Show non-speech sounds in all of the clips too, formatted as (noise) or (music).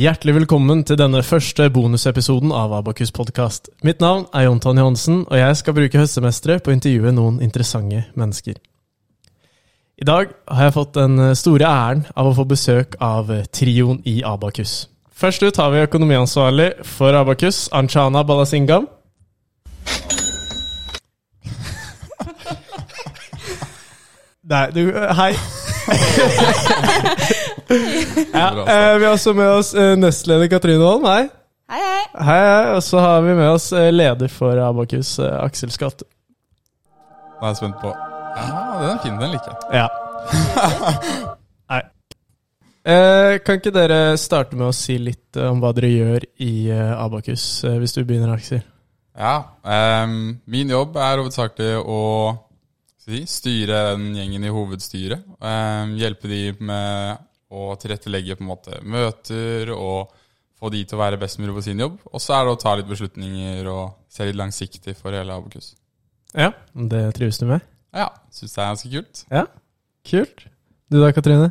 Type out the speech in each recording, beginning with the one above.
Hjertelig velkommen til denne første bonusepisoden av Abakus podkast. Mitt navn er Jon Tanje Hansen, og jeg skal bruke høstsemesteret på å intervjue noen interessante mennesker. I dag har jeg fått den store æren av å få besøk av trioen i Abakus. Først ut har vi økonomiansvarlig for Abakus, Anchana Balasingam. Nei, du Hei. (laughs) ja, eh, vi har også med oss eh, nestleder Katrine Holm. Hei. Hei, hei. Hei, hei. Og så har vi med oss eh, leder for Abakus, Aksel Skatte. Nå er jeg spent på Ja, den er fin. Den liker jeg. Ja. (laughs) Nei. Eh, kan ikke dere starte med å si litt om hva dere gjør i Abakus, hvis du begynner, Aksel? Ja, Um, min jobb er hovedsakelig å si, styre den gjengen i hovedstyret. Um, hjelpe de med å tilrettelegge på en måte møter og få de til å være best mulig på sin jobb. Og så er det å ta litt beslutninger og se litt langsiktig for hele Abokus. Ja, det trives du med? Ja, syns det er ganske kult. Ja, kult. Du da, Katrine?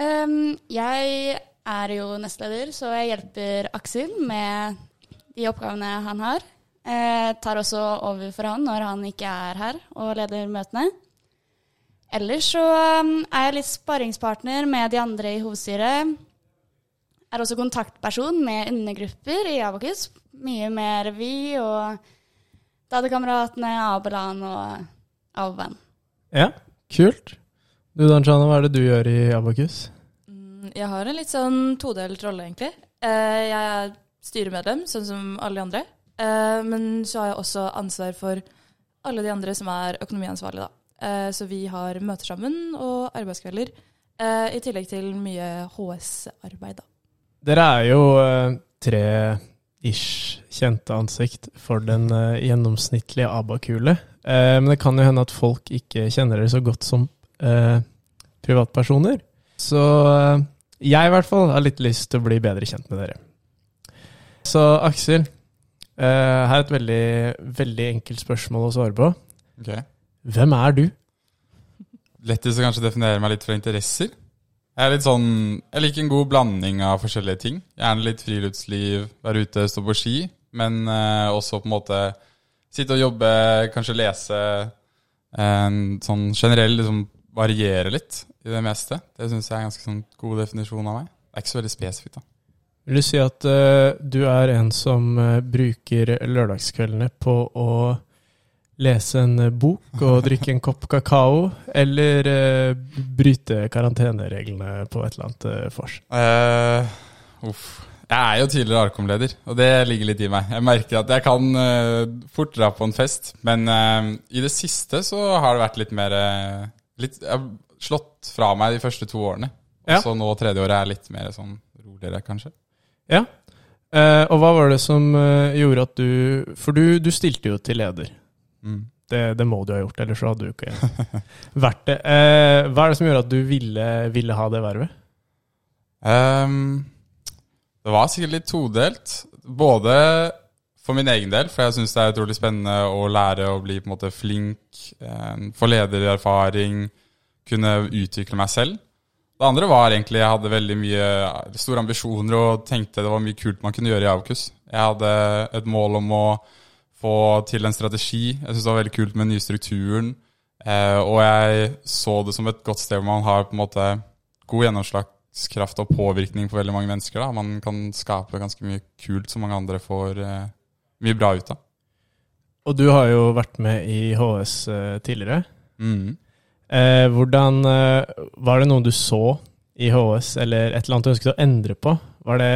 Um, jeg er jo nestleder, så jeg hjelper Aksel med de oppgavene han har. Jeg tar også over for han når han ikke er her og leder møtene. Ellers så um, er jeg litt sparringspartner med de andre i hovedstyret. Er også kontaktperson med undergrupper i Abokus. Mye med revy og Dadekameratene, Abelan og Avband. Ja, kult. Du da, Anjana, hva er det du gjør i Abakus? Mm, Jeg har en litt sånn todelt rolle, egentlig. Eh, Jeg er styremedlem, sånn som alle de andre. Eh, Men så har jeg også ansvar for alle de andre som er økonomiansvarlige, da. Eh, Så vi har møter sammen og arbeidskvelder. eh, I tillegg til mye HS-arbeid, da. Dere er jo eh, tre ish kjente ansikt for den gjennomsnittlige ABA-kule. Eh, men det kan jo hende at folk ikke kjenner dere så godt som eh, privatpersoner. Så jeg i hvert fall har litt lyst til å bli bedre kjent med dere. Så Aksel, eh, her er et veldig, veldig enkelt spørsmål å svare på. Ok. Hvem er du? Lettest å kanskje definere meg litt fra interesser. Jeg er litt sånn, jeg liker en god blanding av forskjellige ting. Gjerne litt friluftsliv, være ute, stå på ski. Men eh, også på en måte sitte og jobbe, kanskje lese. En sånn generell liksom variere litt i det meste. Det syns jeg er en ganske sånn god definisjon av meg. Det er ikke så veldig spesifikt, da. Vil du si at uh, du er en som eh, bruker lørdagskveldene på å lese en eh, bok og (laughs) drikke en kopp kakao, eller uh, bryte karantenereglene på et eller annet uh, vors? Uh, uff. Jeg er jo tidligere Arkom-leder, og det ligger litt i meg. Jeg merker at jeg kan eh, fort dra på en fest, men eh, i det siste så har det vært litt mer eh, litt, Jeg har slått fra meg de første to årene. Og Ja. så nå tredje året er litt mer sånn roligere, kanskje. Ja. Eh, og hva var det som eh, gjorde at du For du, du stilte jo til leder. Mm. Det, det må du ha gjort, ellers så hadde du ikke vært det. Eh, hva er det som gjorde at du ville, ville ha det vervet? Um, det var sikkert litt todelt. Både for min egen del, for jeg syns det er utrolig spennende å lære å bli på en måte flink, eh, få ledererfaring, kunne utvikle meg selv. Det andre var egentlig jeg hadde veldig mye store ambisjoner og tenkte det var mye kult man kunne gjøre i Aukus. Jeg hadde et mål om å få til en strategi. Jeg syns det var veldig kult med den nye strukturen. Eh, og jeg så det som et godt sted hvor man har på en måte god gjennomslagskraft og påvirkning på veldig mange mennesker. Da. Man kan skape ganske mye kult som mange andre får eh, mye bra ut av. Og du har jo vært med i HS eh, tidligere. Mm. Eh, hvordan eh, Var det noe du så i HS, eller et eller annet du ønsket å endre på? Var det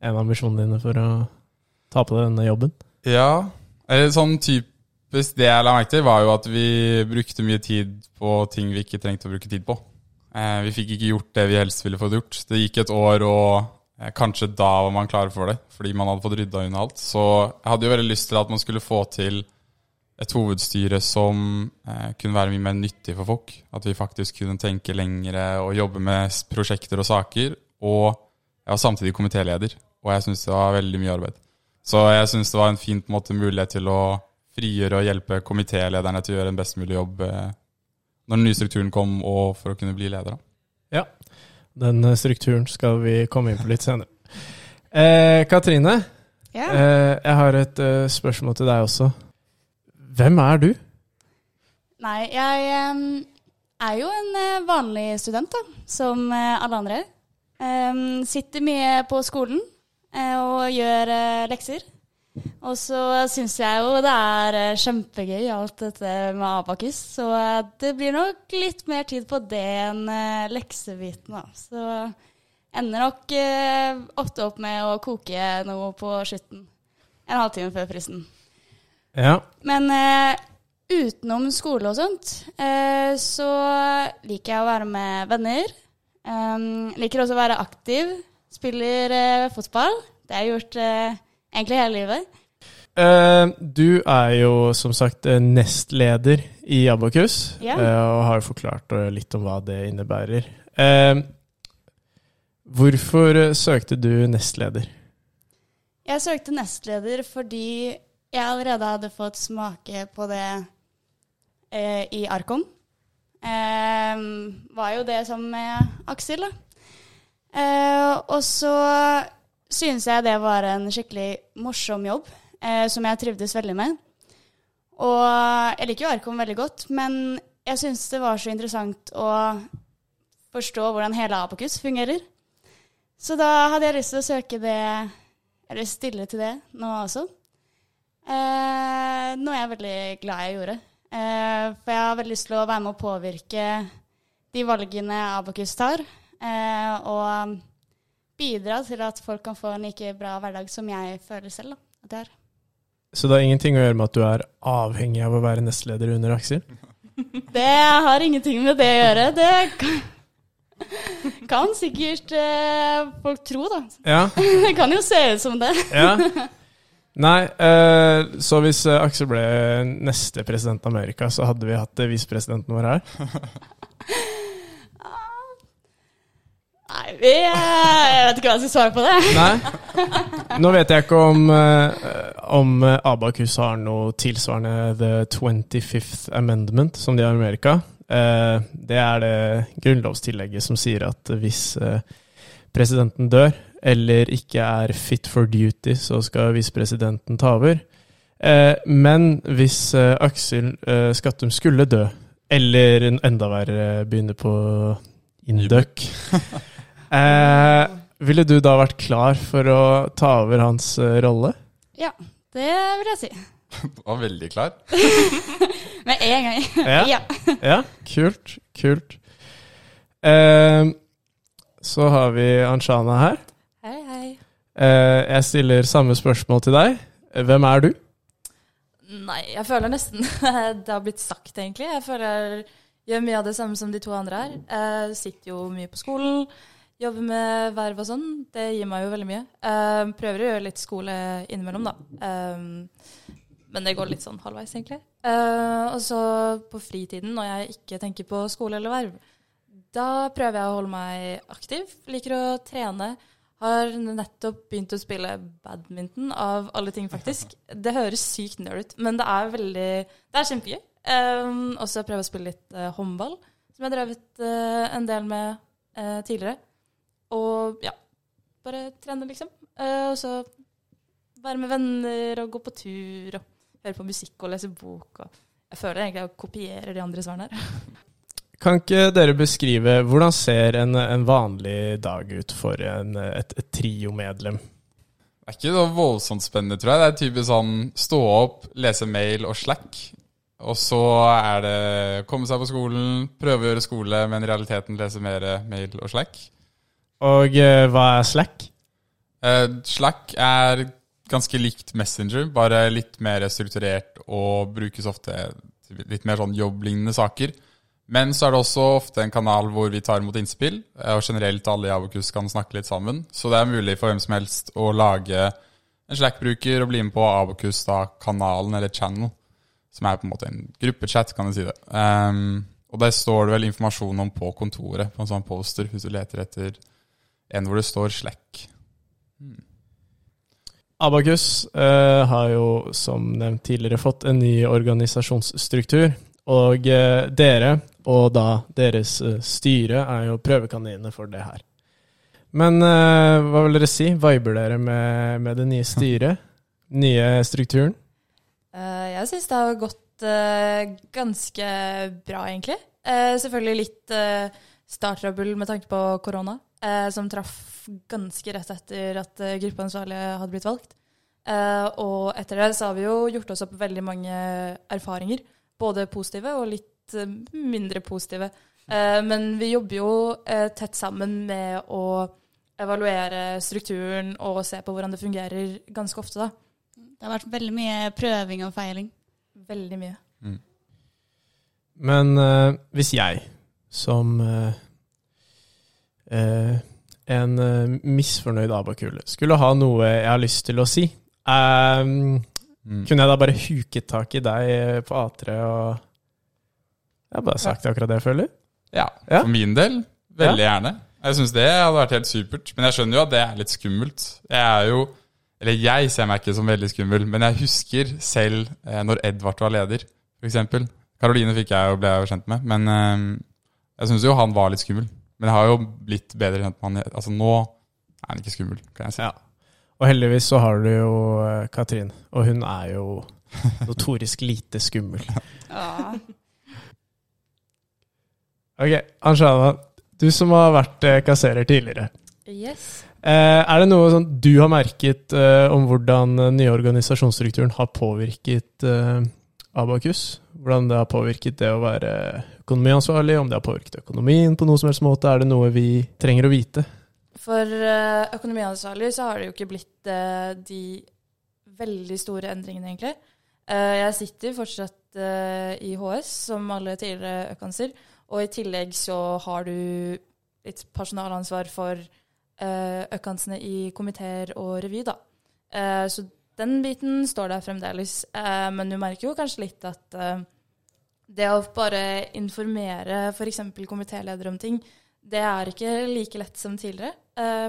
en av ambisjonene dine for å ta på deg denne jobben? Ja, sånn typisk det jeg la merke til, var jo at vi brukte mye tid på ting vi ikke trengte å bruke tid på. Eh, vi fikk ikke gjort det vi helst ville fått gjort. Det gikk et år, og eh, kanskje da var man klar for det, fordi man hadde fått rydda unna alt. Så jeg hadde jo veldig lyst til at man skulle få til et hovedstyre som eh, kunne være mye mer nyttig for folk. At vi faktisk kunne tenke lengre og jobbe med prosjekter og saker. Og jeg var samtidig komitéleder, og jeg syntes det var veldig mye arbeid. Så jeg syns det var en fin på en måte, mulighet til å frigjøre og hjelpe komitélederne til å gjøre en best mulig jobb eh, når den nye strukturen kom, og for å kunne bli leder. Ja. Den eh, strukturen skal vi komme inn på litt senere. Eh, Katrine, yeah. eh, jeg har et eh, spørsmål til deg også. Hvem er du? Nei, jeg um, er jo en eh, vanlig student, da, som alle andre. Um, sitter mye på skolen og gjør eh, lekser. Og så syns jeg jo det er eh, kjempegøy alt dette med Abakus, så eh, det blir nok litt mer tid på det enn eh, leksebiten, da. Så ender nok eh, ofte opp med å koke noe på slutten. En halvtime før fristen. Ja. Men eh, utenom skole og sånt, eh, så liker jeg å være med venner. Um, liker også å være aktiv. Spiller eh, fotball. Det har jeg gjort eh, egentlig hele livet. Uh, du er jo som sagt eh, nestleder i Abokus, yeah. uh, og har jo forklart uh, litt om hva det innebærer. Hvorfor søkte du nestleder? Jeg søkte nestleder fordi jeg allerede hadde fått smake på det i Arkom. Var jo det som med Aksel, da. Eh, og så synes jeg det var en skikkelig morsom jobb, eh, som jeg trivdes veldig med. Og jeg liker jo Arkom veldig godt, men jeg syns det var så interessant å forstå hvordan hele Apokus fungerer. Så da hadde jeg lyst til å søke det eller stille til det nå også. Eh, noe jeg er veldig glad jeg gjorde. For jeg har veldig lyst til å være med å påvirke de valgene Abakus tar. Eh, og bidra til at folk kan få en like bra hverdag som jeg føler selv da, at jeg har. Så det har ingenting å gjøre med at du er avhengig av å være nestleder under Aksel? (laughs) Det har ingenting med det å gjøre. Det kan, kan sikkert eh, folk tro, da. Ja. (laughs) Det kan jo se ut som det. ja. (laughs) Nei, eh, så hvis eh, Aksel ble neste president av Amerika, så hadde vi hatt eh, visepresidenten vår her? Nei, vi, jeg vet ikke hva jeg skal svare på det. Nei. Nå vet jeg ikke om, eh, om eh, Abakus har noe tilsvarende The 25th Amendment, som de har i Amerika. Eh, Det er det grunnlovstillegget som sier at hvis presidenten dør, eller ikke er fit for duty, så skal visepresidenten ta over. Eh, Men hvis Aksel Skattum skulle dø, eller enda verre begynne på Induc (laughs) eh, Ville du da vært klar for å ta over hans eh, rolle? Ja, det vil jeg si. Du (laughs) var veldig klar. (laughs) Med en gang. Ja. (laughs) ja. Ja, kult. Kult. Eh, så har vi Anshana her. Hei, hei. Eh, jeg stiller samme spørsmål til deg. Hvem er du? Nei, jeg føler nesten det har blitt sagt, egentlig. Jeg føler jeg gjør mye av det samme som de to andre her. Jeg sitter jo mye på skolen, jobber med verv og sånn. Det gir meg jo veldig mye. Jeg prøver å gjøre litt skole innimellom, da. Um, Men det går litt sånn halvveis, egentlig. Uh, Og så på fritiden, når jeg ikke tenker på skole eller verv, da prøver jeg å holde meg aktiv. Liker å trene. Har nettopp begynt å spille badminton, av alle ting, faktisk. (laughs) Det høres sykt nerd ut, men det er veldig Det er kjempegøy. Um, og så prøver jeg å spille litt uh, håndball, som jeg har drevet uh, en del med eh, tidligere. Og ja, bare trene, liksom. Eh, og så være med venner og gå på tur og høre på musikk og lese bok. Og jeg føler egentlig jeg kopierer de andre svarene her. (laughs) Kan ikke dere beskrive hvordan ser en, en vanlig dag ut for en, et, et triomedlem? Det er ikke så voldsomt spennende, tror jeg. Det er typisk sånn stå opp, lese mail og Slack. Og så er det komme seg på skolen, prøve å gjøre skole, men i realiteten lese mer mail og Slack. Og eh, hva er Slack? Uh, Slack er ganske likt Messenger, bare litt mer strukturert og brukes ofte til litt mer sånn jobblignende saker. Men så er det også ofte en kanal hvor vi tar imot innspill, eh, og generelt alle i Abokus kan snakke litt sammen. Så det er mulig for hvem som helst å lage en Slack-bruker og bli med på Abokus, da kanalen eller channel, som er på en måte en gruppechat, kan du si det. Um, og der står det vel informasjon om på kontoret, på en sånn poster, hvis du leter etter en hvor det står Slack. Abakus eh, har jo som nevnt tidligere fått en ny organisasjonsstruktur. Og eh, dere, og da deres eh, styre, er jo prøvekaniner for det her. Men eh, hva vil dere si? Viber dere med, med det nye (laughs) styret? Nye strukturen? Eh, jeg syns det har gått eh, ganske bra, egentlig. Eh, selvfølgelig litt uh, starttrøbbel med tanke på korona, eh, som traff ganske rett etter at eh, gruppeansvarlige hadde blitt valgt. og etter det så har vi jo gjort oss opp veldig mange erfaringer, både positive og litt mindre positive. men vi jobber jo tett sammen med å evaluere strukturen og se på hvordan det fungerer ganske ofte, da. Det har vært veldig mye prøving og feiling. Veldig mye. Mm. Men uh, hvis jeg, som uh, en misfornøyd abakule, skulle ha noe jeg har lyst til å si, mm. kunne jeg da bare huket tak i deg på A3 og Jeg har bare sagt akkurat det jeg føler? Ja, ja. for min del veldig ja. gjerne. Jeg syns det hadde vært helt supert. Men jeg skjønner jo at det er litt skummelt. Jeg er jo Eller jeg ser meg ikke som veldig skummel, men jeg husker selv eh, når Edvard var leder, f.eks. Karoline fikk jeg og ble jeg jo kjent med, men eh, jeg syns jo han var litt skummel. Men jeg har jo blitt bedre kjent med han. Altså nå er han ikke skummel, kan jeg si. Ja. Og heldigvis så har du jo eh, Katrin, og hun er jo (laughs) notorisk lite skummel. Ja. Ok, Anshana, du som har vært eh, kasserer tidligere. Yes. Eh, er det noe sånn du har merket om hvordan den nye organisasjonsstrukturen har påvirket Abakus? Hvordan det har påvirket det å være økonomiansvarlig, om det har påvirket økonomien på noen som helst måte? Er det noe vi trenger å vite? For økonomiansvarlig så har det jo ikke blitt de veldig store endringene, egentlig. Jeg sitter fortsatt i HS, som alle tidligere økanser. Og i tillegg så har du litt personalansvar for økansene i komiteer og revy, da. Så den biten står der fremdeles. Men du merker jo kanskje litt at det å bare informere f.eks. komitéledere om ting, det er ikke like lett som tidligere.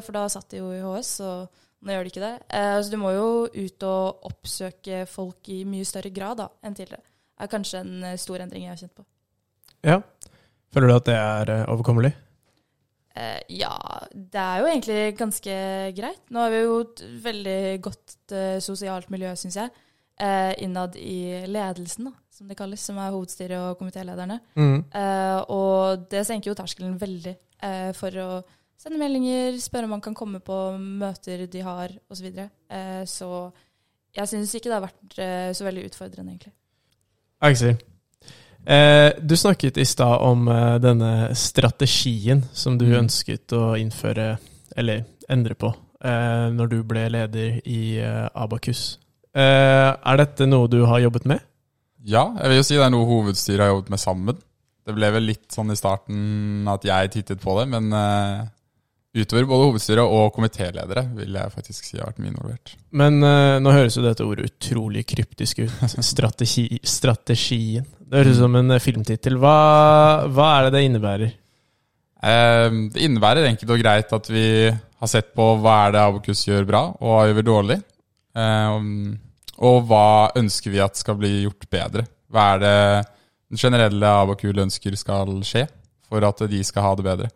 for da satt de jo i HS, og nå gjør de ikke det. så du må jo ut og oppsøke folk i mye større grad da, enn tidligere. Det er kanskje en stor endring jeg har kjent på. Ja, Føler du at det er eh, overkommelig? Eh, ja, det er jo egentlig ganske greit. Nå har vi jo et veldig godt sosialt miljø, syns jeg, innad i ledelsen, da, som det kalles, som er hovedstyret og komitélederne. Mm. Uh, og det senker jo terskelen veldig for å sende meldinger, spørre om man kan komme på møter de har, osv. Så, videre. så jeg syns ikke det har vært så veldig utfordrende, egentlig. Aksel, Eh, du snakket i stad om eh, denne strategien som du mm. ønsket å innføre, eller endre på, eh, når du ble leder i eh, Abakus. Er dette noe du har jobbet med? Ja, jeg vil jo si det er noe hovedstyret har jobbet med sammen. Det ble vel litt sånn i starten at jeg tittet på det, men uh, utover både hovedstyret og komitéledere vil jeg faktisk si har vært mye involvert. Men uh, nå høres jo dette ordet utrolig kryptisk ut. (laughs) Strategi, strategien. Det høres ut som en uh, filmtittel. Hva, hva, er det det innebærer? Uh, det innebærer enkelt og greit at vi har sett på hva er det Abokus gjør bra, og hva gjør vi dårlig. Og hva ønsker vi at skal bli gjort bedre. Hva er det den generelle Abakul ønsker skal skje for at de skal ha det bedre.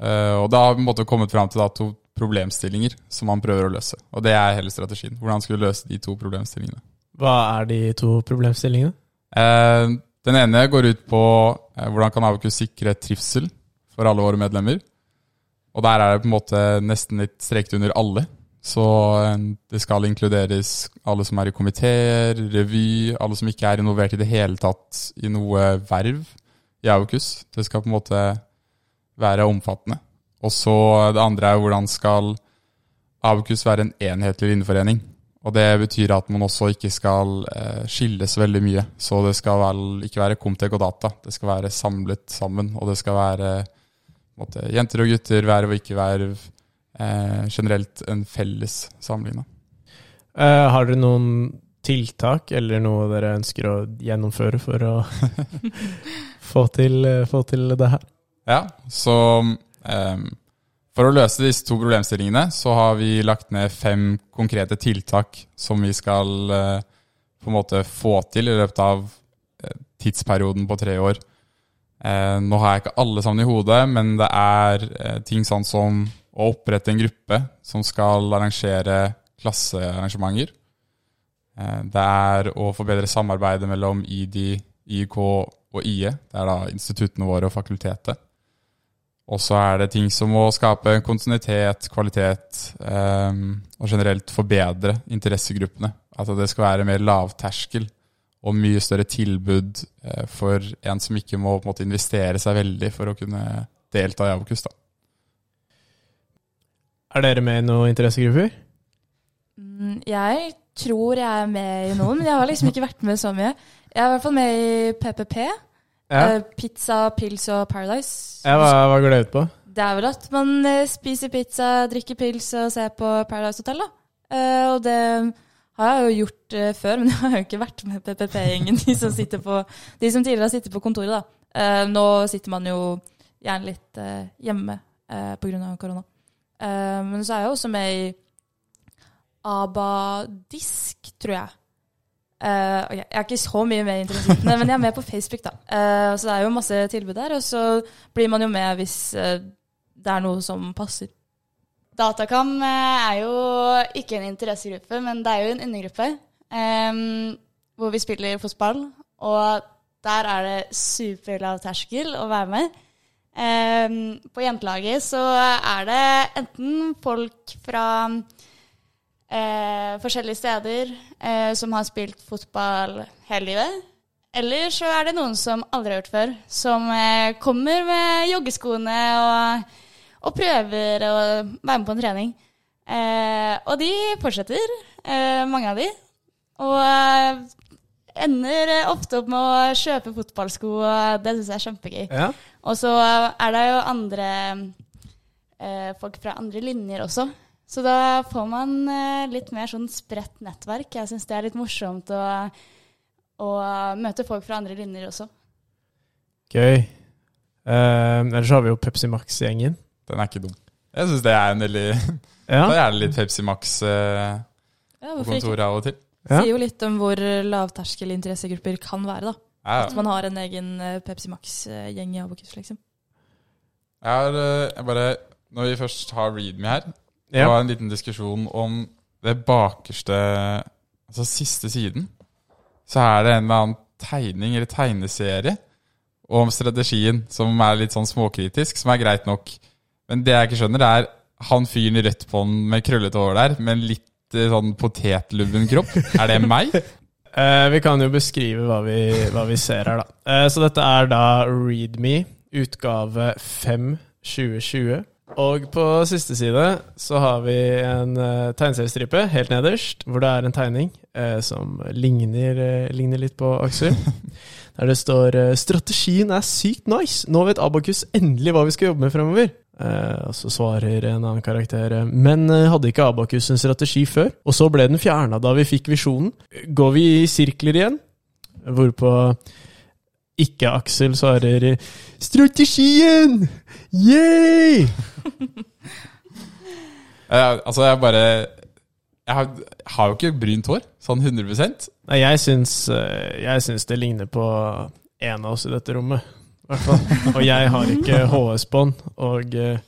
Uh, og da har vi måte kommet fram til da, to problemstillinger som man prøver å løse. Og det er hele strategien. Hvordan skal vi løse de to problemstillingene. Hva er de to problemstillingene? Uh, den ene går ut på uh, hvordan kan Abakul sikre trivsel for alle våre medlemmer. Og der er det på en måte nesten litt strekt under alle. Så det skal inkluderes alle som er i komiteer, revy, alle som ikke er involvert i det hele tatt i noe verv i Aukus. Det skal på en måte være omfattende. Og så det andre er hvordan skal Aukus være en enhetlig linjeforening. Og det betyr at man også ikke skal eh, skilles veldig mye. Så det skal vel ikke være Comtec og data. Det skal være samlet sammen. Og det skal være måte, jenter og gutter, verv og ikke-verv. Eh, generelt en felles sammenligna. Eh, har dere noen tiltak eller noe dere ønsker å gjennomføre for å (laughs) få, til, eh, få til det her? Ja, så eh, for å løse disse to problemstillingene så har vi lagt ned fem konkrete tiltak som vi skal uh, på en måte få til i løpet av uh, tidsperioden på tre år. Nå har jeg ikke alle sammen i hodet, men det er ting sånn som å opprette en gruppe som skal arrangere klassearrangementer. Eh, Det er å forbedre samarbeidet mellom ID, IK og IE. Det er da instituttene våre og fakultetet. Og så er det ting som å skape kontinuitet, kvalitet, eh, og generelt forbedre interessegruppene. At det skal være mer lavterskel og mye større tilbud eh, for en som ikke må en måte, investere seg veldig for å kunne delta i Abokus. Er dere med i noen interessegrupper? Mm, Jeg tror jeg er med i noen, men jeg har liksom ikke vært med så mye. Jeg er i hvert fall med i PPP. Ja. eh, Pizza, pils og Paradise. ja hva, hva går det ut på? Det er vel at man eh, spiser pizza, drikker pils og ser på Paradise Hotel, da. Eh, og det har jeg jo gjort før, men (laughs) jeg har jo ikke vært med PPP-gjengen, de som på De som tidligere har sittet på kontoret, da. Nå sitter man jo gjerne litt hjemme pga. korona. Eh, men så er jeg også med i Abadisk, tror jeg. Uh, okay. Jeg er ikke så mye med i interessentene, (laughs) men jeg er med på Facebook, da. Uh, så det er jo masse tilbud der, og så blir man jo med hvis det er noe som passer. Datakam er jo ikke en interessegruppe, men det er jo en undergruppe um, hvor vi spiller fotball. Og der er det superlav terskel å være med. Em, på jentelaget så er det enten folk fra eh, forskjellige steder eh, som har spilt fotball hele livet. Eller så er det noen som aldri har gjort før, som eh, kommer med joggeskoene og og prøver å være med på en trening. Eh, og de fortsetter, eh, mange av de. Og ender ofte opp med å kjøpe fotballsko, og det syns jeg er kjempegøy. Ja. Og så er det jo andre eh, folk fra andre linjer også. Så da får man eh, litt mer sånn spredt nettverk. Jeg syns det er litt morsomt å, å møte folk fra andre linjer også. Gøy. Eh, ellers har vi jo Pepsi Max-gjengen. Den er ikke dum. Jeg syns det er en veldig Ja. (laughs) Da er det litt Pepsi Max eh, Ja, på kontoret av og til. Ja. Sier jo litt om hvor lavterskel interessegrupper kan være, da. Ja, At man har en egen eh, Pepsi Max-gjeng i Abokus, liksom. Jeg har eh, jeg bare Når vi først har Readme her, det var en liten diskusjon om det bakerste Altså siste siden. Så er det en eller annen tegning eller tegneserie om strategien som er litt sånn småkritisk, som er greit nok. Men det jeg ikke skjønner, er han fyren i rødt på den med krøllete hår der, med en litt eh, sånn potetlubben kropp. Er det meg? (laughs) Eh, vi kan jo beskrive hva vi, hva vi ser her, da. Eh, så dette er da Readme, utgave 5 2020. Og på siste side så har vi en uh, tegneseriestripe helt nederst, hvor det er en tegning eh, som ligner, eh, ligner litt på Aksel. (laughs) Der det står eh, 'Strategien er sykt nice! Nå vet Abakus endelig hva vi skal jobbe med fremover'. Eh, og så svarer en annen karakter eh, Men eh, hadde ikke Abakus en strategi før? Og så ble den fjerna da vi fikk visjonen. Går vi i sirkler igjen? Hvorpå ikke-Aksel svarer 'Strategien! Yay!' (laughs) Eh, altså, jeg bare Jeg har, har jo ikke brynt hår, sånn 100% Nei, jeg syns, jeg syns det ligner på en av oss i dette rommet. I hvert fall. Og jeg har ikke HS-bånd, og eh,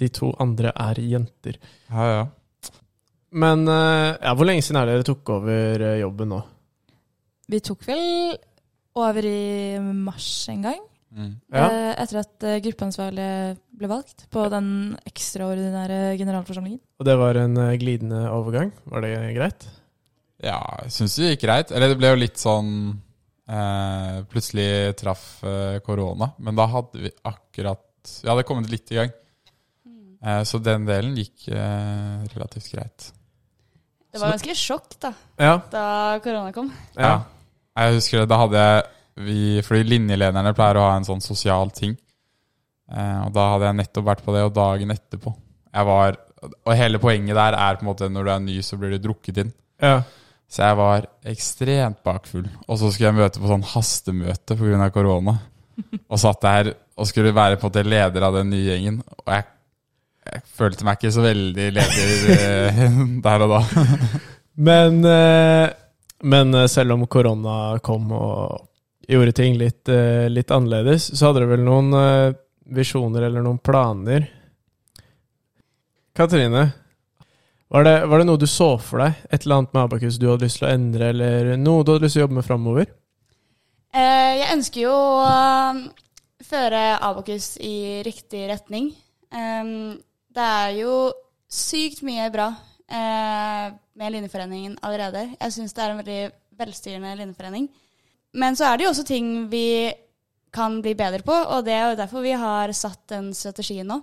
de to andre er jenter. Ja, ja. Men eh, ja, hvor lenge siden er det dere tok over eh, jobben nå? Vi tok vel over i mars en gang. Mm. Ja. Etter at gruppeansvarlig ble valgt på den ekstraordinære generalforsamlingen. Og det var en glidende overgang. Var det greit? Ja, jeg syns det gikk greit. Eller det ble jo litt sånn eh, Plutselig traff eh, korona, men da hadde vi akkurat Vi hadde kommet litt i gang. Eh, så den delen gikk eh, relativt greit. Det var ganske sjokk da, Ja. da korona kom. ja. Jeg husker det, da hadde jeg vi, Fordi linjelederne pleier å ha en sånn sosial ting. Eh, og da hadde jeg nettopp vært på det, og dagen etterpå Jeg var Og hele poenget der er på en måte når du er ny, så blir du drukket inn. ja. Så jeg var ekstremt bakfull. Og så skulle jeg møte på sånn hastemøte pga. korona. Og satt der og skulle være på måte leder av den nye gjengen. Og jeg, jeg følte meg ikke så veldig leder eh, (laughs) der og da. Men, eh, men eh, selv om korona kom og gjorde ting litt, litt annerledes, så hadde dere vel noen visjoner eller noen planer Katrine, var det, var det noe du så for deg? Et eller annet med Abakus du hadde lyst til å endre, eller noe du hadde lyst til å jobbe med framover? Eh, jeg ønsker jo å føre Abakus i riktig retning. Eh, det er jo sykt mye bra eh, med Linjeforeningen allerede. Jeg syns det er en veldig velstyrende linjeforening. Men så er det jo også ting vi kan bli bedre på, og det er jo derfor vi har satt den strategien nå.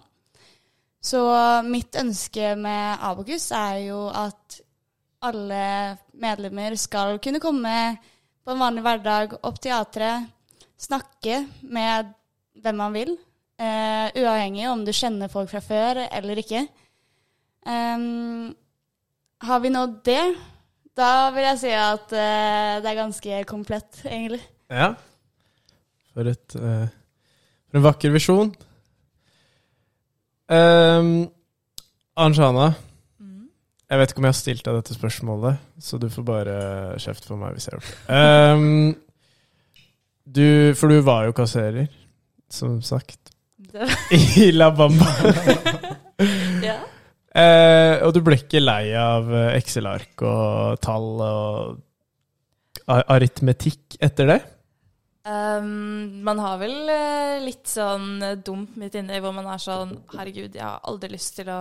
Så mitt ønske med Abokus er jo at alle medlemmer skal kunne komme på en vanlig hverdag opp teatret, snakke med hvem man vil, uh, uavhengig om du kjenner folk fra før eller ikke. Um, har vi nådd det, da vil jeg si at uh, det er ganske komplett, egentlig. Ja. For, et, uh, for en vakker visjon. Um, Anjana, Mm. jeg vet ikke om jeg har stilt deg dette spørsmålet, så du får bare kjeft for meg hvis jeg har gjort det. Um, du, for du var jo kasserer, som sagt, i La Bamba. (laughs) ja. Uh, og du ble ikke lei av eh, Excel-ark og tall og aritmetikk etter det? Um, man har vel eh, litt sånn dumt dump midt inni hvor man er sånn Herregud, jeg har aldri lyst til å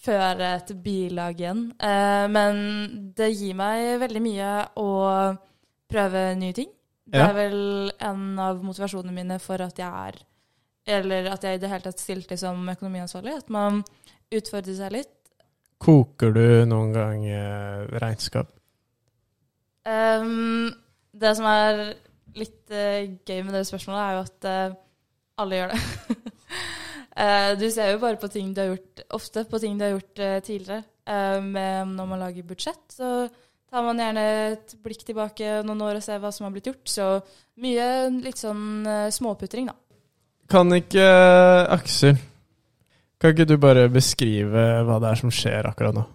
føre et bilag igjen. Uh, men det gir meg veldig mye å prøve nye ting. Det Ja. er vel en av motivasjonene mine for at jeg er Eller at jeg i det hele tatt stilte som økonomiansvarlig. At man utfordrer seg litt. Koker du noen gang eh, regnskap? Um, det som er litt uh, gøy med det spørsmålet, er jo at uh, alle gjør det. (laughs) Eh, du ser jo bare på ting du har gjort ofte på ting du har gjort tidligere. Med, når man lager budsjett, så tar man gjerne et blikk tilbake noen år og ser hva som har blitt gjort. Så mye litt sånn småputring, da. Kan ikke Aksel Kan ikke du bare beskrive hva det er som skjer akkurat nå?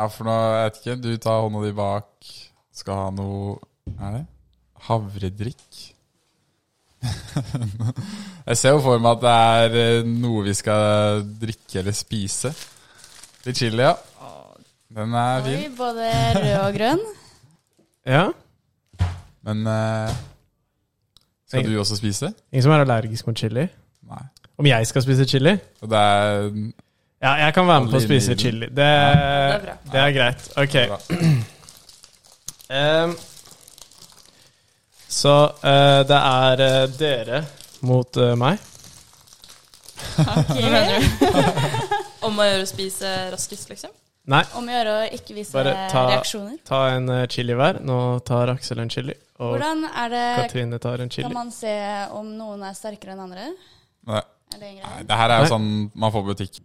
Ja, for nå, jeg vet ikke, du tar hånda di bak, skal ha noe Er det? Havredrikk? (laughs) jeg ser jo for meg at det er eh, noe vi skal drikke eller spise. Litt chili, ja. Den er Oi, fin. både rød og grønn. (laughs) Ja? Men eh, skal du også spise? Ingen som er allergisk mot chili? Nei. Om jeg skal spise chili? Og det er Ja, jeg kan være med på å spise chili. Det, Det, det er bra. det er greit. Ok. bra. (clears throat) Så eh, det er eh, dere mot eh, meg. Hva mener du? (laughs) Om å gjøre å spise raskest, liksom? Nei, Om å gjøre å ikke vise Bare ta- reaksjoner. ta en eh, chili hver. Nå tar Aksel en chili, og Hvordan er det Katrine tar en Kan chili. man se om noen er sterkere enn andre? Nei, Er det en nei, det her er jo Nei. sånn man får butikk.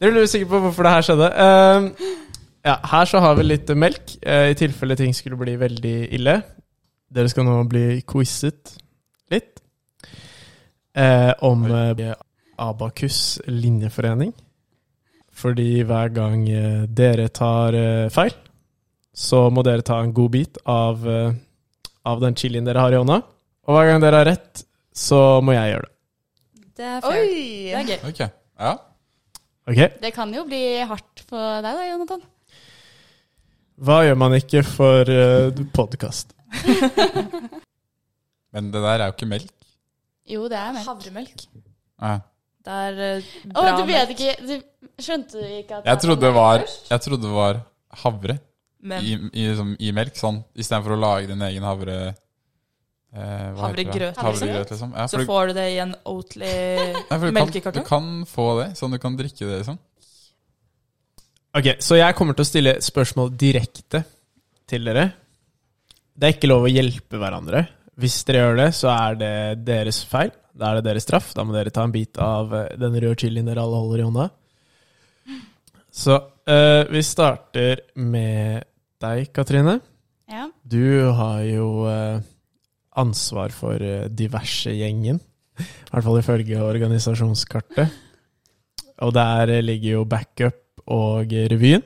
Dere lurer sikkert på hvorfor det her skjedde. Ehm, ja, her så har vi litt melk, eh, i tilfelle ting skulle bli veldig ille. Dere skal nå bli quizet litt eh, om eh, Abakus linjeforening. Fordi hver gang eh, dere tar eh, feil, så må dere ta en god bit av, eh, av den chilien dere har i hånda. Og hver gang dere har rett, så må jeg gjøre det. Det er fair. Det er gøy. Ok, ja. Ok? Det kan jo bli hardt for deg da, Jonathan. Hva gjør man ikke for uh, podkast? (laughs) Men det der er jo ikke melk. Jo, det er melk. Havremelk. Ja. Det er eh, Å, bra du vet melk. ikke du, Skjønte du ikke at Jeg trodde det var, jeg trodde det var havre Men i, i, liksom, i melk, sånn, istedenfor å lage din egen havre... Eh, hva heter det? Havregrøt, Havregrøt, liksom. Ja, så du, får du det i en Oatly (laughs) nei, for du, kan, melkekartong. du kan få det, sånn du kan drikke det, liksom. Ok, Så jeg kommer til å stille spørsmål direkte til dere. Det er ikke lov å hjelpe hverandre. Hvis dere gjør det, så er det deres feil. Da er det deres straff. Da må dere ta en bit av eh, den røde chilien dere alle holder i hånda. Så uh, vi starter med deg, Katrine. Ja. Du har jo uh, ansvar for uh, diverse-gjengen. I hvert fall ifølge organisasjonskartet. Og der ligger jo backup og revyen.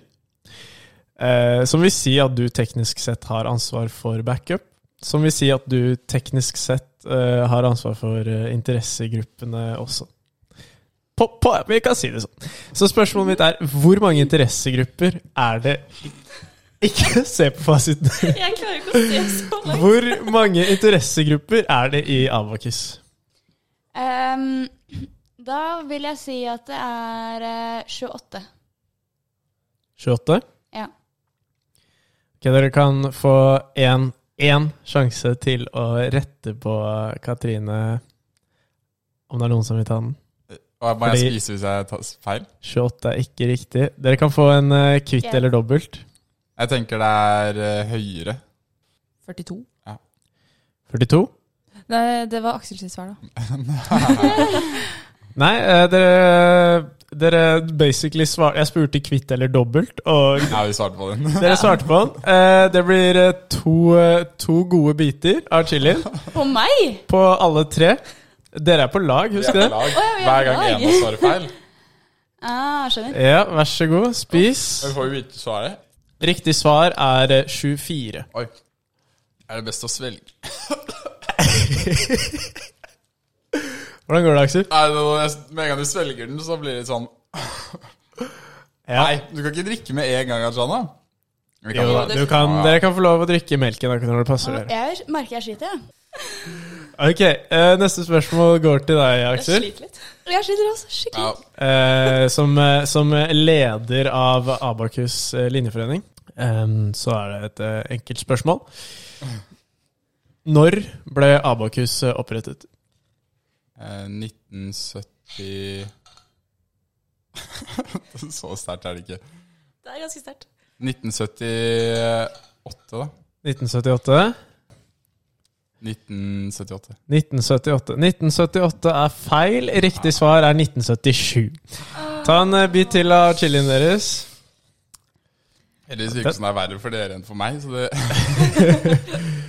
Eh, som vil si at du teknisk sett har ansvar for backup. Som vil si at du teknisk sett eh, har ansvar for eh, interessegruppene også. på, på, Vi kan si det sånn. Så spørsmålet mitt er hvor mange interessegrupper er det (laughs) Ikke se på fasiten. Jeg klarer ikke å se så langt. Hvor mange interessegrupper er det i Abakus? Um, da vil jeg si at det er eh, 28. 28? Ja. Ok, Dere kan få én én sjanse til å rette på Katrine, om det er noen som vil ta den. Og må jeg spise hvis jeg tar feil? 28 er ikke riktig. Dere kan få en eh, kvitt Ok. eller dobbelt. Jeg tenker det er eh, høyere. 42. 42? Nei, det var Aksel sitt svar, da. (laughs) Nei, eh, dere, dere basically svar... Jeg spurte kvitt eller dobbelt, og Ja, vi svarte på den. dere svarte på den. Eh, Det blir eh, to, eh, to gode biter av chilien På meg? på alle tre. Dere er på lag, husk det. Lag. Å, ja, vi er Hver gang lag. en av oss svarer feil. Ah, skjønner. Ja, vær så god. Spis. Vi får vi vite svaret? Riktig svar er eh, 24. Oi. Er det best å svelge? (laughs) Hvordan går det, Aksel? Nei, jeg- Med en gang du svelger den, så blir det litt sånn (laughs) Ja. Nei, du kan ikke drikke med en gang, Ajana. Vi Jo da, du kan, dere kan få lov å drikke melken akkurat når det passer dere. Jeg merker jeg sliter, jeg. Ok, eh, Neste spørsmål går til deg, Jeg Aksel. sliter litt. Jeg sliter også skikkelig. Ja. Eh, som, eh, som leder av Abakus eh, linjeforening, eh, så er det et eh, enkelt spørsmål. Når ble Abakus eh, opprettet? Eh, 1970 (laughs) Så sterkt er det ikke. Det er ganske sterkt. 1978, da. 1978? 1978. 1978. 1978 er feil. Riktig svar er 1977. Ta en eh, bit til av chilien deres. Heldigvis virker det som det er verre for dere enn for meg. Så det,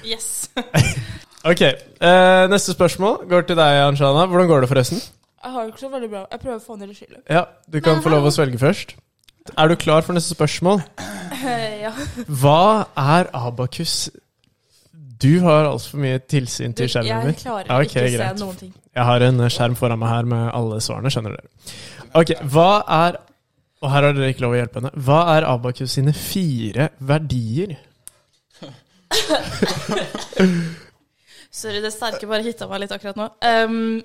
(laughs) Yes. (laughs) Ok, eh, Neste spørsmål går til deg, Anshana. Hvordan går det, forresten? Jeg har det ikke så veldig bra. Jeg prøver å få ned litt skyllet. Ja, Du kan få lov å svelge først. Er du klar for neste spørsmål? (laughs) ja. Hva er Abakus? Du har altfor mye tilsyn til skjermen Jeg klarer Ja, ok, ikke å greit. se noen ting. Jeg har en skjerm foran meg her med alle svarene, skjønner dere. Ok, hva er Og her har dere ikke lov å hjelpe henne. Hva er Abakus sine fire verdier? (laughs) (laughs) Sorry, det sterke bare hitta meg litt akkurat nå. Um,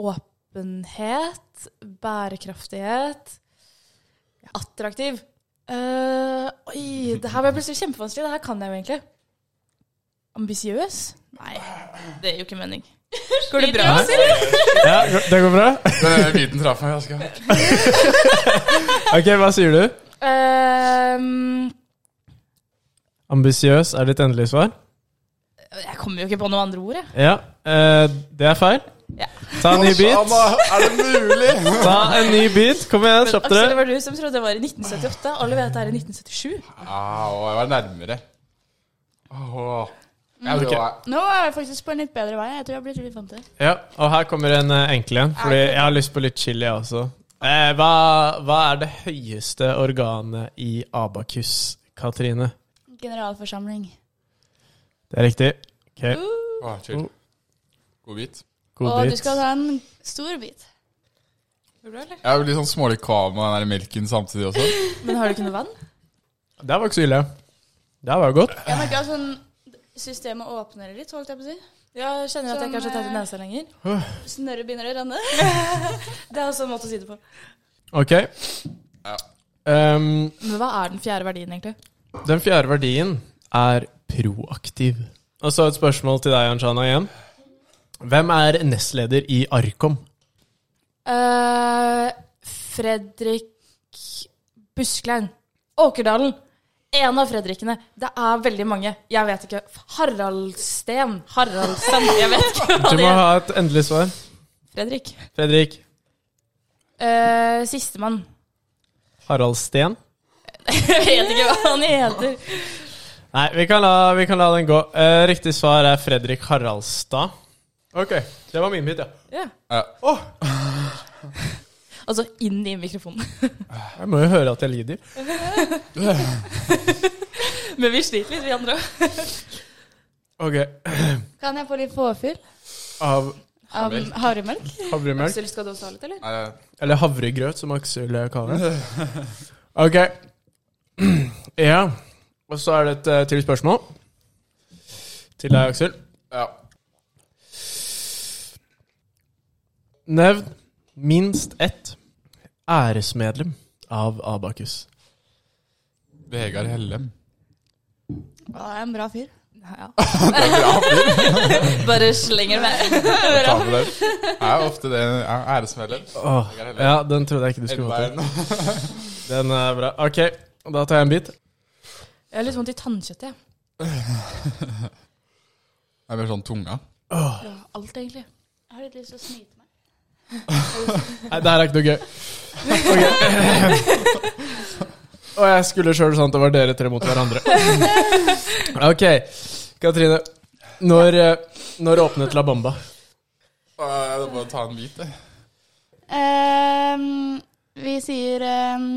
åpenhet, bærekraftighet, attraktiv. Uh, oi, det her ble plutselig kjempevanskelig. Det her kan jeg jo egentlig. Ambisiøs? Nei, det gir jo ikke mening. Går det bra? Nei. Ja, det går bra? den biten traff meg ganske hardt. (laughs) Ok, hva sier du? Um, Ambisiøs er ditt endelige svar? Jeg kommer jo ikke på noen andre ord, jeg. Ja, eh, det er feil. Ja. Ta en ny bit. Er det mulig? (laughs) Ta en ny bit. Kom igjen, Men kjapp Aksel, det dere. var du som trodde det var i 1978. Alle vet at det er i 1977. Ah, å, jeg var nærmere. Åh. Jeg tror jeg- Nå er jeg faktisk på en litt bedre vei. Jeg tror jeg har blitt litt vant til det. Ja, og her kommer en eh, enkel en, fordi jeg har lyst på litt chili jeg også. Eh, hva, hva er det høyeste organet i Abakus, Katrine? Generalforsamling. Det er riktig. Ok, Åh, chill. God bit. god Og du skal ta en stor bit. Går det bra, eller? Jeg blir sånn smålig kvalm av den der melken samtidig også. (laughs) Men har du ikke noe vann? Det var ikke så ille. Det var jo godt. Jeg merker at sånn systemet åpner litt, holdt jeg på å si. Ja, jeg kjenner at jeg kanskje ikke har så tett i eh, nesa lenger. Snørret begynner å renne. (laughs) Det er også en måte å si det på. Ok. Ja. Um, Men hva er den fjerde verdien, egentlig? den fjerde verdien er proaktiv. Og så et spørsmål til deg, Anshana, igjen. Hvem er nestleder i Arkom? Uh, Fredrik Busklein. Åkerdalen. En av Fredrikene. Det er veldig mange. Jeg vet ikke. Haraldsten. Haraldsten. Jeg vet ikke hva det er. Du må ha et endelig svar. Fredrik. Fredrik Uh, Sistemann. Haraldsten? (laughs) Jeg vet ikke hva han heter. Nei, vi kan la, vi kan la den gå. Uh, riktig svar er Fredrik Haraldstad. Ok, det var min bit, ja. Ja. Ja. (laughs) Altså inn i mikrofonen. (laughs) Jeg må jo høre at jeg lider. (laughs) Men vi sliter litt, vi andre òg. Ok, (clears throat) Kan jeg få litt påfyll? av Um, havremelk? Havremelk. Aksel, skal du også ha litt, eller? Nei, Eller havregrøt, som Aksel kaller det. Ok. (clears throat) Ja. Og så er det et uh, til spørsmål. Til deg, Aksel. ja. Nevn minst ett æresmedlem av Abakus. Vegard Hellem. Ja, det er en bra fyr. Ja. (laughs) Det er bra fyr. (laughs) Bare slenger (laughs) med. det med. Jeg er ofte det æresmedlem. Åh, ja, den trodde jeg ikke du skulle få til. Den er bra. Ok, da tar jeg en bit. Jeg har litt vondt i tannkjøttet, jeg. (laughs) Jeg mer sånn tunga. Ja, alt, egentlig. Jeg har litt lyst til å snyte meg. Nei, det her er ikke noe gøy. Ok. Og jeg skulle sjøl sånn at det var dere tre mot hverandre. Ok, Katrine. Når, eh, når åpnet La Bamba? Jeg må ta en bit, jeg. Ehm, vi sier ehm,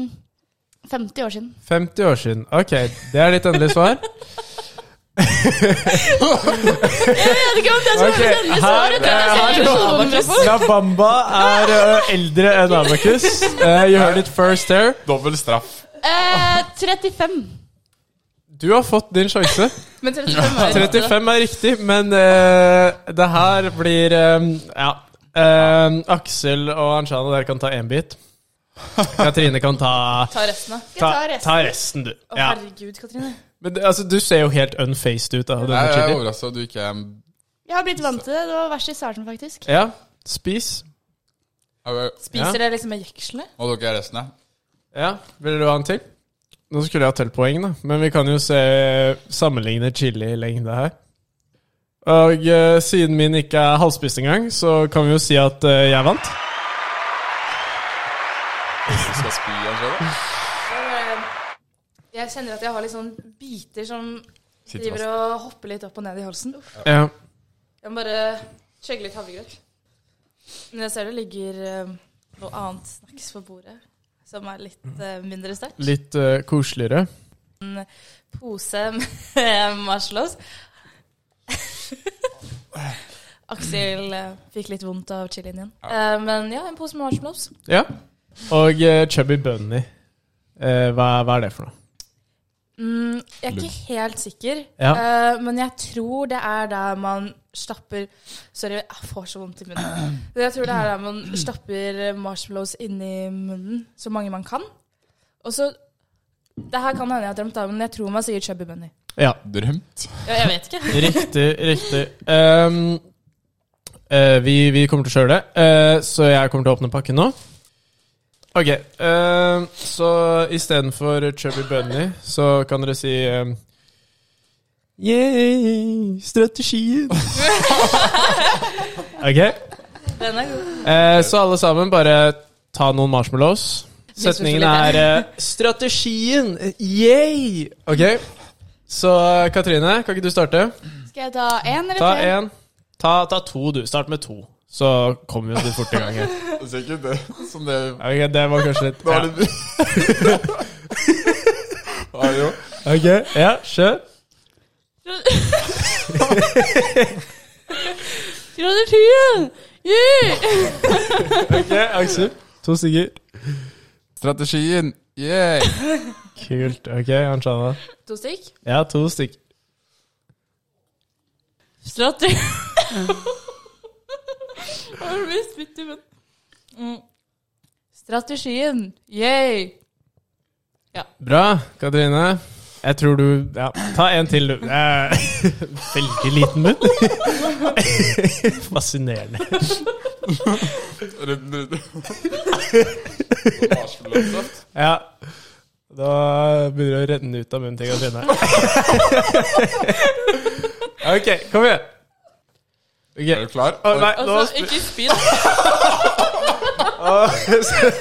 50 år siden. 50 år siden. Ok, det er ditt endelige svar. Jeg vet ikke om det er her, her La Bamba er eh, eldre enn Abakus. Eh, you heard it first here. Dobbel straff. Uh, 35. Du har fått din sjanse. Men 35 er 35 er riktig, men eh, det her blir eh, Ja. Eh, Aksel og Anshana, dere kan ta én bit. Katrine kan ta Ta resten, da. Ta, ta resten? du. Å, Ja. herregud, Katrine. Men det, altså, du ser jo helt unfaced ut av Jeg er chili. overrasket at du ikke er Jeg har blitt vant til det. Det var verst i starten, faktisk. Ja, spis. Spiser Ja. dere liksom med jekslene? Og dere er resten, ja? Ja, Vil du ha en til? Nå skulle jeg ha telt poeng, da. Men vi kan jo se sammenligne chili-lengde her. Og eh, siden min ikke er halvspist engang, så kan vi jo si at eh, jeg vant. Jeg kjenner at jeg har litt sånn biter som driver og hopper litt opp og ned i halsen. Ja. Jeg må bare chugge litt havregrøt. Men jeg ser det ligger eh, noe annet snacks på bordet som er litt eh, mindre sterkt. Litt eh, koseligere. En pose med (laughs) marshmallows. (laughs) Aksel eh, fikk litt vondt av chilien igjen. Eh, men ja, en pose med marshmallows. Ja. Og eh, Chubby Bunny. Eh, hva, hva er det for noe? Mm, jeg er ikke helt sikker, Ja. uh, men jeg tror det er der man stapper Sorry, jeg får så vondt i munnen. (clears throat) Jeg tror det er der man stapper marshmallows inni munnen så mange man kan. Og så Det her kan hende jeg har drømt, da, men jeg tror man sier chubby bunny. Ja. Drømt. Ja, jeg vet ikke. (laughs) Riktig, riktig. Um, uh, vi, vi kommer til å kjøre det, uh, så jeg kommer til å åpne pakken nå. Ok, uh, så istedenfor Chubby Bunny, så kan dere si um, Yeah, strategien. (laughs) ok, Den er god. Uh, så alle sammen bare ta noen marshmallows. Setningen er uh, 'strategien'. Yay! Ok, så Katrine, kan ikke du starte? Skal jeg ta én eller Ta tre? Ta Ta, ta to, du. Start med to. Så kom vi oss litt fort i gang her. (laughs) Det ser ikke det som det Ok, det var kanskje litt Det ja. (laughs) Ja. Ok, ja, kjør. Strategien! Yeah! Ok, Aksel. To stykker. Strategien. Yeah! Kult. Ok, Anshana. To stykk. Ja, to stykk. Strategi... (laughs) (laughs) Har du spytt i munnen? Mm. Strategien. Yay! Bra, Katrine. Jeg tror du Ja, ta en til, du. Eh, (laughs) Veldig liten munn. (laughs) Fascinerende. Rundt, rundt. Ja. Da begynner det å renne ut av munnen til Katrine. Ok, kom igjen. Ok. Er du klar? Oh, nei, nå Altså, ikke spytt. (laughs) (laughs) okay.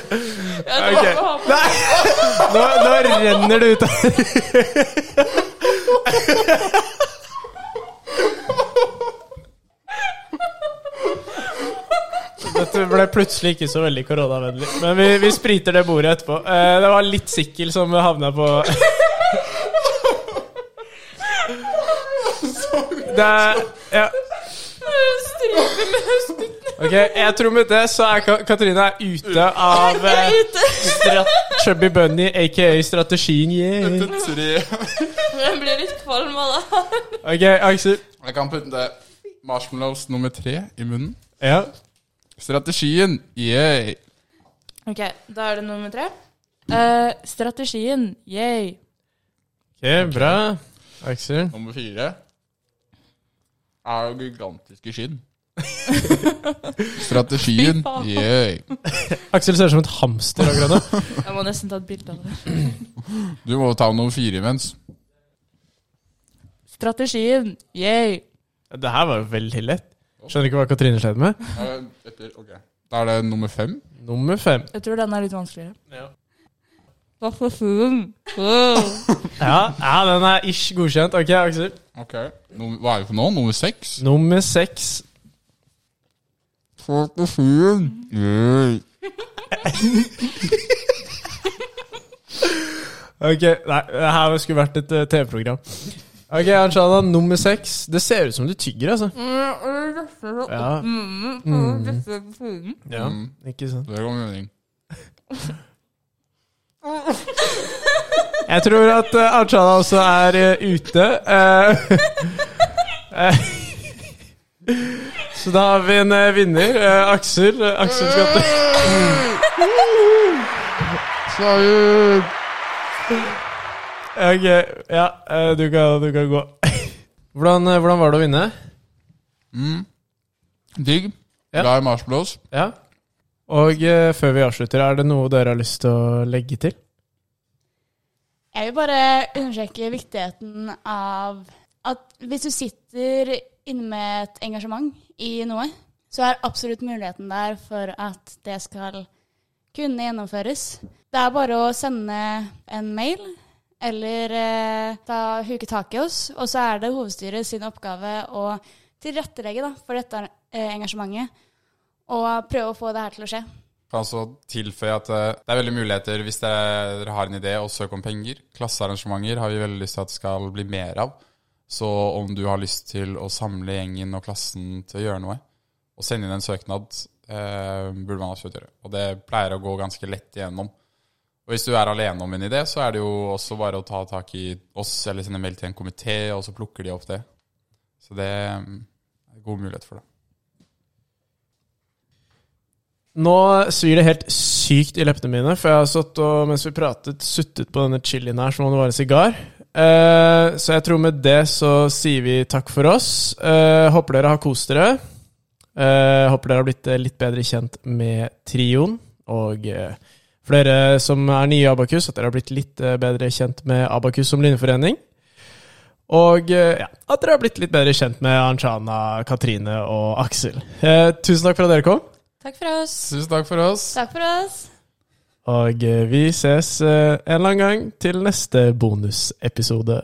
Nei! (laughs) Nå, nå renner det ut av Dette ble plutselig ikke så veldig koronavennlig. Men vi, vi spriter det bordet etterpå. Eh, det var litt sikkel som havna på Det er Ja. Med. (laughs) Ok, jeg tror med det så er Ka- Katrine er ute av eh, strat Chubby Bunny, aka strategien. Yeah. Tre. Jeg blir litt kvalm av det. Ok, Aksel. Jeg kan putte marshmallows nummer tre i munnen. Ja. Strategien, yay. Ok, da er det nummer tre. Eh, strategien, yay. Ok, bra. Aksel. Nummer fire er jo gigantiske skinn. (laughs) Strategien, Yeah. Aksel ser ut som et hamster akkurat nå. (laughs) Jeg må nesten ta et bilde av det. (clears throat) Du må ta noe fire imens. Strategien, Yeah. Det her var jo veldig lett. Skjønner ikke hva Katrine sleit med. (laughs) Etter, ok. Da er det nummer fem. Nummer fem. Jeg tror den er litt vanskeligere. Ja. Strategien. Ja, ja, den er ish godkjent. Ok, Aksel. Ok. Hva er det for nå? Nummer seks? Nummer seks. Strategien, (laughs) Yeah. Ok, nei, det her skulle vært et uh, TV-program. Ok, Anshana, nummer seks. Det ser ut som du tygger, altså. Ja, ja Mm. ikke sant. Det går mening. Jeg tror at uh, Anshana også er uh, ute. Eh, (laughs) eh, så da har vi en eh, vinner. eh, Aksel. Uh, Aksel til Seier! Ok, ja, eh, du kan, du kan gå. Hvordan, eh, hvordan var det å vinne? Mm. Digg. Ja. Glad i marshmallows. Ja. Og eh, før vi avslutter, er det noe dere har lyst til å legge til? Jeg vil bare understreke viktigheten av at hvis du sitter inne med et engasjement i noe, så er absolutt muligheten der for at det skal kunne gjennomføres. Det er bare å sende en mail eller eh, ta, huke tak i oss, og så er det hovedstyret sin oppgave å tilrettelegge da, for dette eh, engasjementet og prøve å få det her til å skje. Kan også tilføye at eh, det er veldig muligheter hvis dere, har en idé og søker om penger. Klassearrangementer har vi veldig lyst til at det skal bli mer av. Så om du har lyst til å samle gjengen og klassen til å gjøre noe, og sende inn en søknad, eh, burde man absolutt gjøre. Og det pleier å gå ganske lett igjennom. Og hvis du er alene om en idé, så er det jo også bare å ta tak i oss eller sende mail til en komité, og så plukker de opp det. Så det er god mulighet for det. Nå svir det helt sykt i leppene mine, for jeg har satt og mens vi pratet, suttet på denne chilien her som om det var en sigar. Eh, så jeg tror med det så sier vi takk for oss. Eh, håper dere har kost dere. Eh, håper dere har blitt litt bedre kjent med trioen. Og flere som er nye i Abakus, at dere har blitt litt bedre kjent med Abakus som linjeforening. Og ja, at dere har blitt litt bedre kjent med Anshana, Katrine og Aksel. Eh, tusen takk for at dere kom. Takk for oss. Tusen takk for oss. Takk for oss. Og eh, vi ses eh, en eller annen gang til neste bonusepisode.